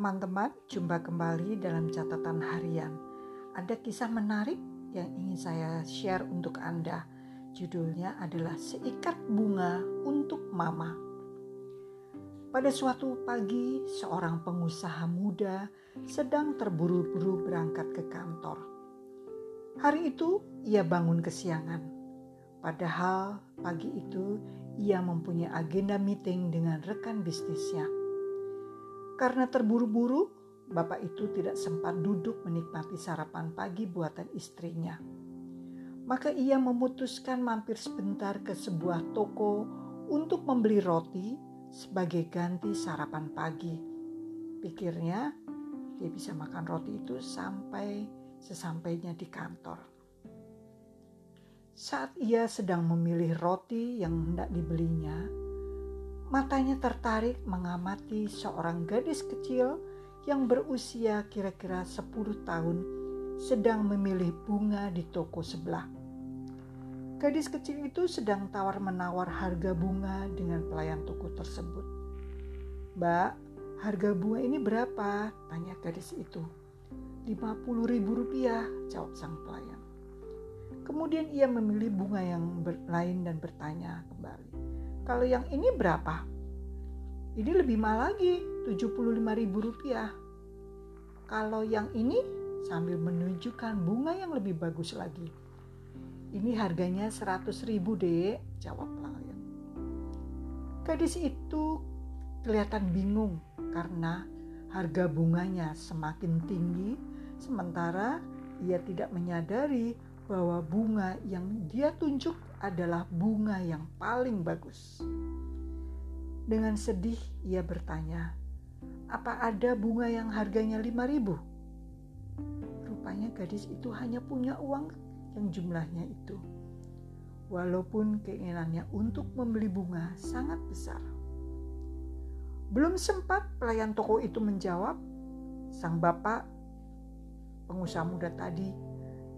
teman-teman, jumpa kembali dalam catatan harian. Ada kisah menarik yang ingin saya share untuk Anda. Judulnya adalah Seikat Bunga untuk Mama. Pada suatu pagi, seorang pengusaha muda sedang terburu-buru berangkat ke kantor. Hari itu, ia bangun kesiangan. Padahal pagi itu ia mempunyai agenda meeting dengan rekan bisnisnya. Karena terburu-buru, bapak itu tidak sempat duduk menikmati sarapan pagi buatan istrinya. Maka ia memutuskan mampir sebentar ke sebuah toko untuk membeli roti sebagai ganti sarapan pagi. Pikirnya, dia bisa makan roti itu sampai sesampainya di kantor. Saat ia sedang memilih roti yang hendak dibelinya, Matanya tertarik mengamati seorang gadis kecil yang berusia kira-kira 10 tahun sedang memilih bunga di toko sebelah. Gadis kecil itu sedang tawar-menawar harga bunga dengan pelayan toko tersebut. Mbak, harga bunga ini berapa? Tanya gadis itu. 50 ribu rupiah, jawab sang pelayan. Kemudian ia memilih bunga yang lain dan bertanya kembali. Kalau yang ini berapa? Ini lebih mahal lagi, Rp75.000. Kalau yang ini sambil menunjukkan bunga yang lebih bagus lagi. Ini harganya 100 ribu dek, jawab pelayan. Gadis itu kelihatan bingung karena harga bunganya semakin tinggi sementara ia tidak menyadari bahwa bunga yang dia tunjuk adalah bunga yang paling bagus. Dengan sedih ia bertanya, apa ada bunga yang harganya lima ribu? Rupanya gadis itu hanya punya uang yang jumlahnya itu. Walaupun keinginannya untuk membeli bunga sangat besar. Belum sempat pelayan toko itu menjawab, sang bapak pengusaha muda tadi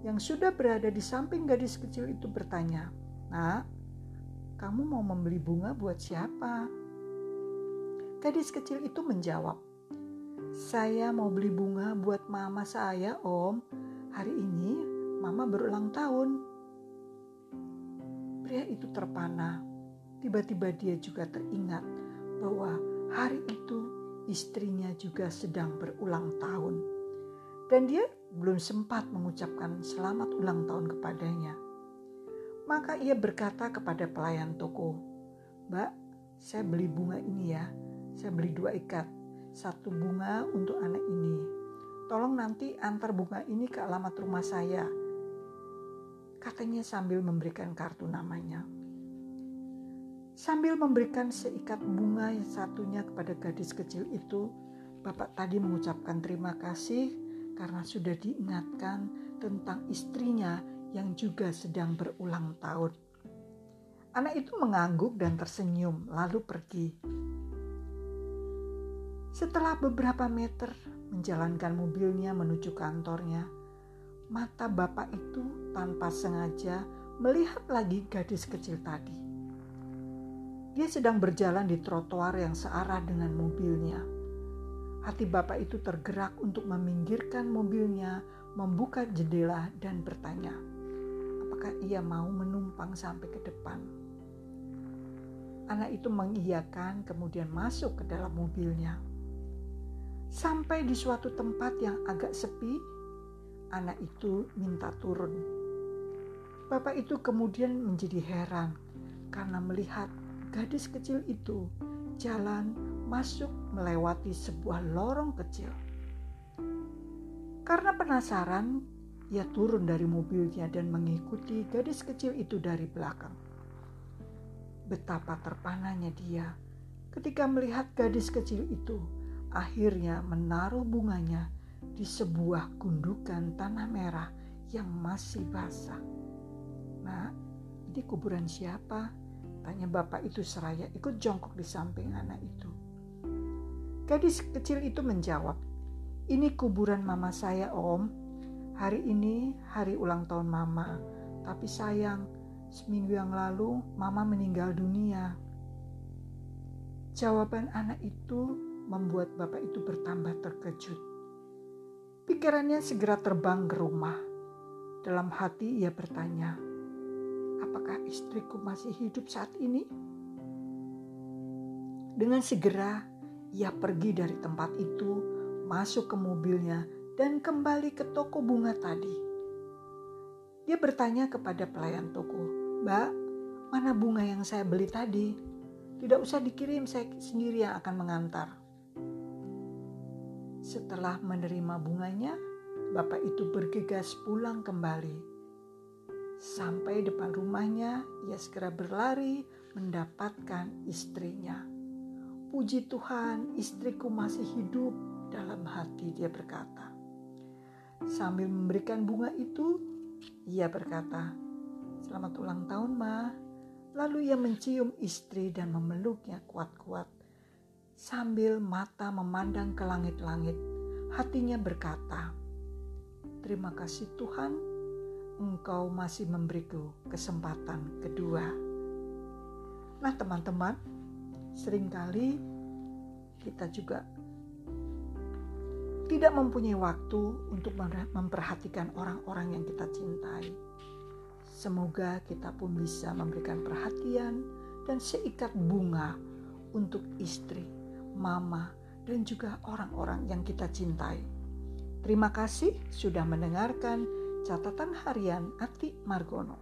yang sudah berada di samping gadis kecil itu bertanya, Nak, kamu mau membeli bunga buat siapa? Gadis kecil itu menjawab, Saya mau beli bunga buat mama saya, Om. Hari ini mama berulang tahun. Pria itu terpana. Tiba-tiba dia juga teringat bahwa hari itu istrinya juga sedang berulang tahun. Dan dia belum sempat mengucapkan selamat ulang tahun kepadanya. Maka ia berkata kepada pelayan toko, Mbak, saya beli bunga ini ya. Saya beli dua ikat. Satu bunga untuk anak ini. Tolong nanti antar bunga ini ke alamat rumah saya. Katanya sambil memberikan kartu namanya. Sambil memberikan seikat bunga yang satunya kepada gadis kecil itu, Bapak tadi mengucapkan terima kasih karena sudah diingatkan tentang istrinya yang juga sedang berulang tahun. Anak itu mengangguk dan tersenyum, lalu pergi. Setelah beberapa meter menjalankan mobilnya menuju kantornya, mata bapak itu tanpa sengaja melihat lagi gadis kecil tadi. Dia sedang berjalan di trotoar yang searah dengan mobilnya Hati bapak itu tergerak untuk meminggirkan mobilnya, membuka jendela dan bertanya, apakah ia mau menumpang sampai ke depan. Anak itu mengiyakan kemudian masuk ke dalam mobilnya. Sampai di suatu tempat yang agak sepi, anak itu minta turun. Bapak itu kemudian menjadi heran karena melihat gadis kecil itu jalan masuk melewati sebuah lorong kecil. Karena penasaran, ia turun dari mobilnya dan mengikuti gadis kecil itu dari belakang. Betapa terpananya dia ketika melihat gadis kecil itu akhirnya menaruh bunganya di sebuah gundukan tanah merah yang masih basah. Nah, ini kuburan siapa? Tanya bapak itu seraya ikut jongkok di samping anak itu. Gadis kecil itu menjawab, ini kuburan mama saya om. Hari ini hari ulang tahun mama. Tapi sayang, seminggu yang lalu mama meninggal dunia. Jawaban anak itu membuat bapak itu bertambah terkejut. Pikirannya segera terbang ke rumah. Dalam hati ia bertanya, apakah istriku masih hidup saat ini? Dengan segera ia pergi dari tempat itu, masuk ke mobilnya, dan kembali ke toko bunga tadi. Dia bertanya kepada pelayan toko, "Mbak, mana bunga yang saya beli tadi? Tidak usah dikirim, saya sendiri yang akan mengantar." Setelah menerima bunganya, bapak itu bergegas pulang kembali. Sampai depan rumahnya, ia segera berlari mendapatkan istrinya. Puji Tuhan, istriku masih hidup. Dalam hati dia berkata. Sambil memberikan bunga itu, ia berkata, Selamat ulang tahun, Ma. Lalu ia mencium istri dan memeluknya kuat-kuat. Sambil mata memandang ke langit-langit, hatinya berkata, Terima kasih Tuhan, Engkau masih memberiku kesempatan kedua. Nah teman-teman, sering kali kita juga tidak mempunyai waktu untuk memperhatikan orang-orang yang kita cintai. Semoga kita pun bisa memberikan perhatian dan seikat bunga untuk istri, mama, dan juga orang-orang yang kita cintai. Terima kasih sudah mendengarkan catatan harian Ati Margono.